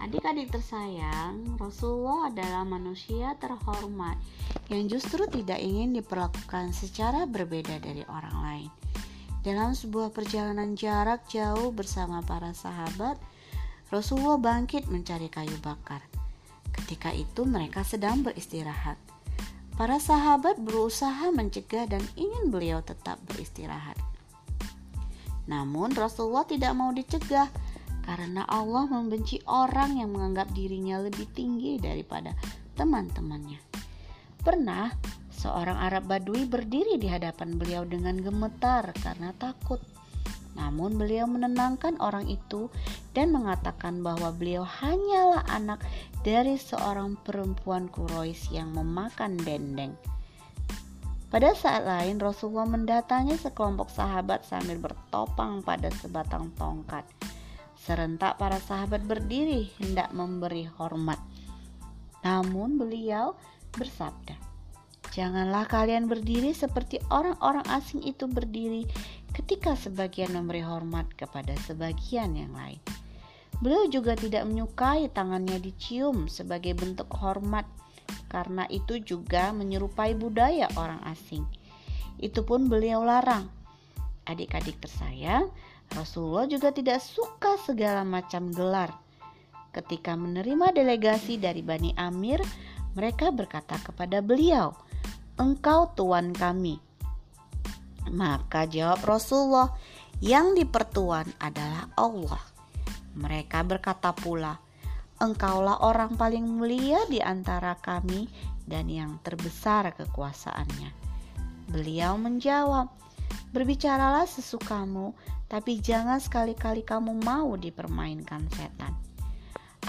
Adik-adik tersayang, Rasulullah adalah manusia terhormat yang justru tidak ingin diperlakukan secara berbeda dari orang lain. Dalam sebuah perjalanan jarak jauh bersama para sahabat, Rasulullah bangkit mencari kayu bakar. Ketika itu mereka sedang beristirahat. Para sahabat berusaha mencegah dan ingin beliau tetap beristirahat. Namun Rasulullah tidak mau dicegah karena Allah membenci orang yang menganggap dirinya lebih tinggi daripada teman-temannya. Pernah seorang Arab Badui berdiri di hadapan beliau dengan gemetar karena takut. Namun beliau menenangkan orang itu dan mengatakan bahwa beliau hanyalah anak dari seorang perempuan Quraisy yang memakan dendeng. Pada saat lain Rasulullah mendatangi sekelompok sahabat sambil bertopang pada sebatang tongkat. Serentak para sahabat berdiri hendak memberi hormat. Namun beliau bersabda, Janganlah kalian berdiri seperti orang-orang asing itu berdiri ketika sebagian memberi hormat kepada sebagian yang lain. Beliau juga tidak menyukai tangannya dicium sebagai bentuk hormat karena itu juga menyerupai budaya orang asing. Itu pun beliau larang. Adik-adik tersayang, Rasulullah juga tidak suka segala macam gelar. Ketika menerima delegasi dari Bani Amir, mereka berkata kepada beliau, "Engkau tuan kami." Maka jawab Rasulullah, "Yang dipertuan adalah Allah." Mereka berkata pula, "Engkaulah orang paling mulia di antara kami dan yang terbesar kekuasaannya." Beliau menjawab, "Berbicaralah sesukamu, tapi jangan sekali-kali kamu mau dipermainkan setan.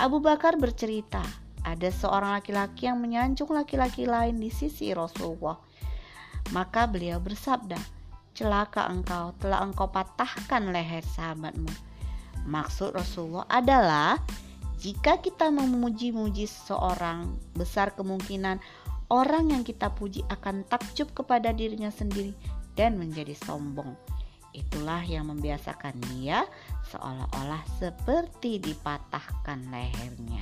Abu Bakar bercerita, ada seorang laki-laki yang menyanjung laki-laki lain di sisi Rasulullah. Maka beliau bersabda, celaka engkau, telah engkau patahkan leher sahabatmu. Maksud Rasulullah adalah jika kita memuji-muji seseorang, besar kemungkinan orang yang kita puji akan takjub kepada dirinya sendiri dan menjadi sombong. Itulah yang membiasakan dia seolah-olah seperti dipatahkan lehernya.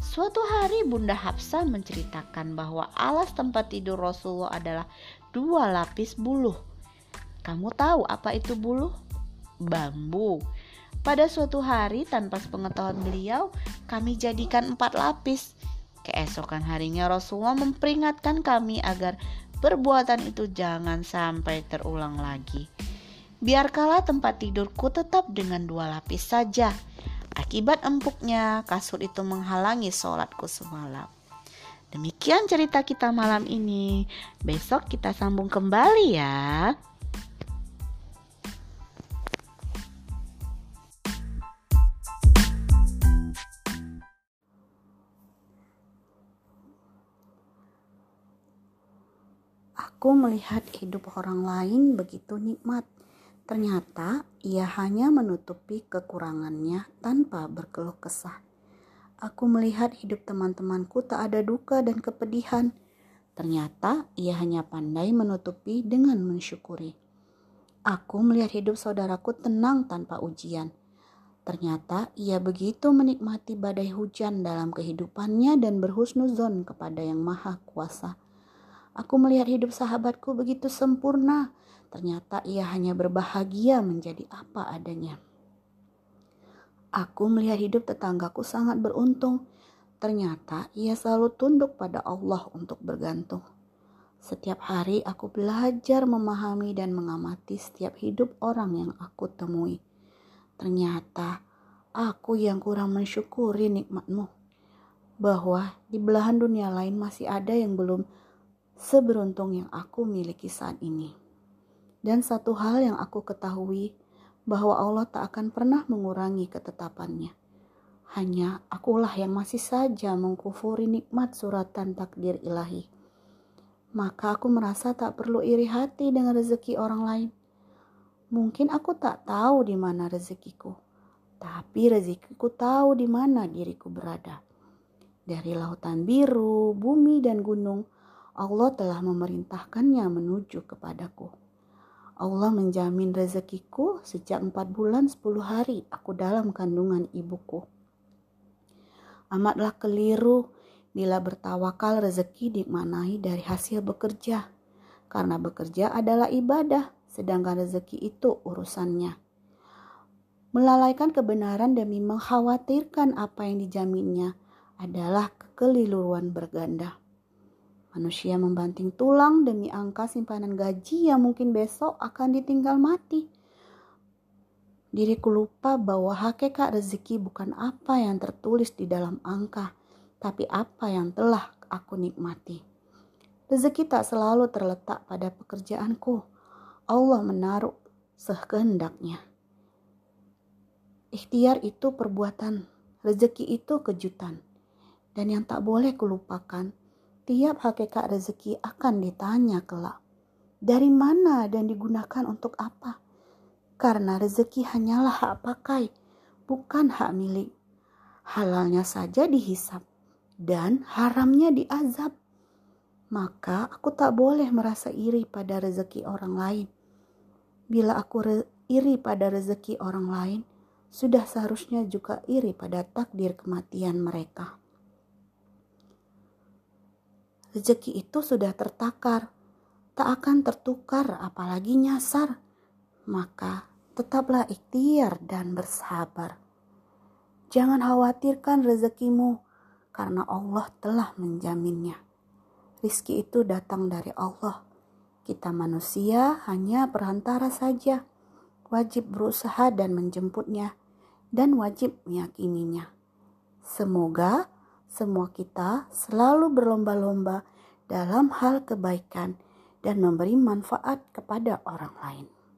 Suatu hari Bunda Hafsah menceritakan bahwa alas tempat tidur Rasulullah adalah dua lapis buluh. Kamu tahu apa itu buluh? Bambu. Pada suatu hari tanpa sepengetahuan beliau, kami jadikan empat lapis. Keesokan harinya Rasulullah memperingatkan kami agar Perbuatan itu jangan sampai terulang lagi. Biarkanlah tempat tidurku tetap dengan dua lapis saja. Akibat empuknya, kasur itu menghalangi sholatku semalam. Demikian cerita kita malam ini. Besok kita sambung kembali ya. Aku melihat hidup orang lain begitu nikmat. Ternyata ia hanya menutupi kekurangannya tanpa berkeluh kesah. Aku melihat hidup teman-temanku tak ada duka dan kepedihan. Ternyata ia hanya pandai menutupi dengan mensyukuri. Aku melihat hidup saudaraku tenang tanpa ujian. Ternyata ia begitu menikmati badai hujan dalam kehidupannya dan berhusnuzon kepada Yang Maha Kuasa. Aku melihat hidup sahabatku begitu sempurna. Ternyata ia hanya berbahagia menjadi apa adanya. Aku melihat hidup tetanggaku sangat beruntung. Ternyata ia selalu tunduk pada Allah untuk bergantung. Setiap hari aku belajar memahami dan mengamati setiap hidup orang yang aku temui. Ternyata aku yang kurang mensyukuri nikmatmu. Bahwa di belahan dunia lain masih ada yang belum seberuntung yang aku miliki saat ini. Dan satu hal yang aku ketahui, bahwa Allah tak akan pernah mengurangi ketetapannya. Hanya akulah yang masih saja mengkufuri nikmat suratan takdir ilahi. Maka aku merasa tak perlu iri hati dengan rezeki orang lain. Mungkin aku tak tahu di mana rezekiku, tapi rezekiku tahu di mana diriku berada. Dari lautan biru, bumi, dan gunung, Allah telah memerintahkannya menuju kepadaku. Allah menjamin rezekiku sejak empat bulan sepuluh hari aku dalam kandungan ibuku. Amatlah keliru bila bertawakal rezeki dimaknai dari hasil bekerja. Karena bekerja adalah ibadah, sedangkan rezeki itu urusannya. Melalaikan kebenaran demi mengkhawatirkan apa yang dijaminnya adalah kekeliruan berganda. Manusia membanting tulang demi angka simpanan gaji yang mungkin besok akan ditinggal mati. Diriku lupa bahwa hakikat rezeki bukan apa yang tertulis di dalam angka, tapi apa yang telah aku nikmati. Rezeki tak selalu terletak pada pekerjaanku. Allah menaruh sekehendaknya. Ikhtiar itu perbuatan, rezeki itu kejutan. Dan yang tak boleh kulupakan, tiap hakikat rezeki akan ditanya kelak. Dari mana dan digunakan untuk apa? karena rezeki hanyalah hak pakai, bukan hak milik. Halalnya saja dihisap dan haramnya diazab. Maka aku tak boleh merasa iri pada rezeki orang lain. Bila aku iri pada rezeki orang lain, sudah seharusnya juga iri pada takdir kematian mereka. Rezeki itu sudah tertakar, tak akan tertukar apalagi nyasar maka tetaplah ikhtiar dan bersabar. Jangan khawatirkan rezekimu karena Allah telah menjaminnya. Rizki itu datang dari Allah. Kita manusia hanya perantara saja. Wajib berusaha dan menjemputnya dan wajib meyakininya. Semoga semua kita selalu berlomba-lomba dalam hal kebaikan dan memberi manfaat kepada orang lain.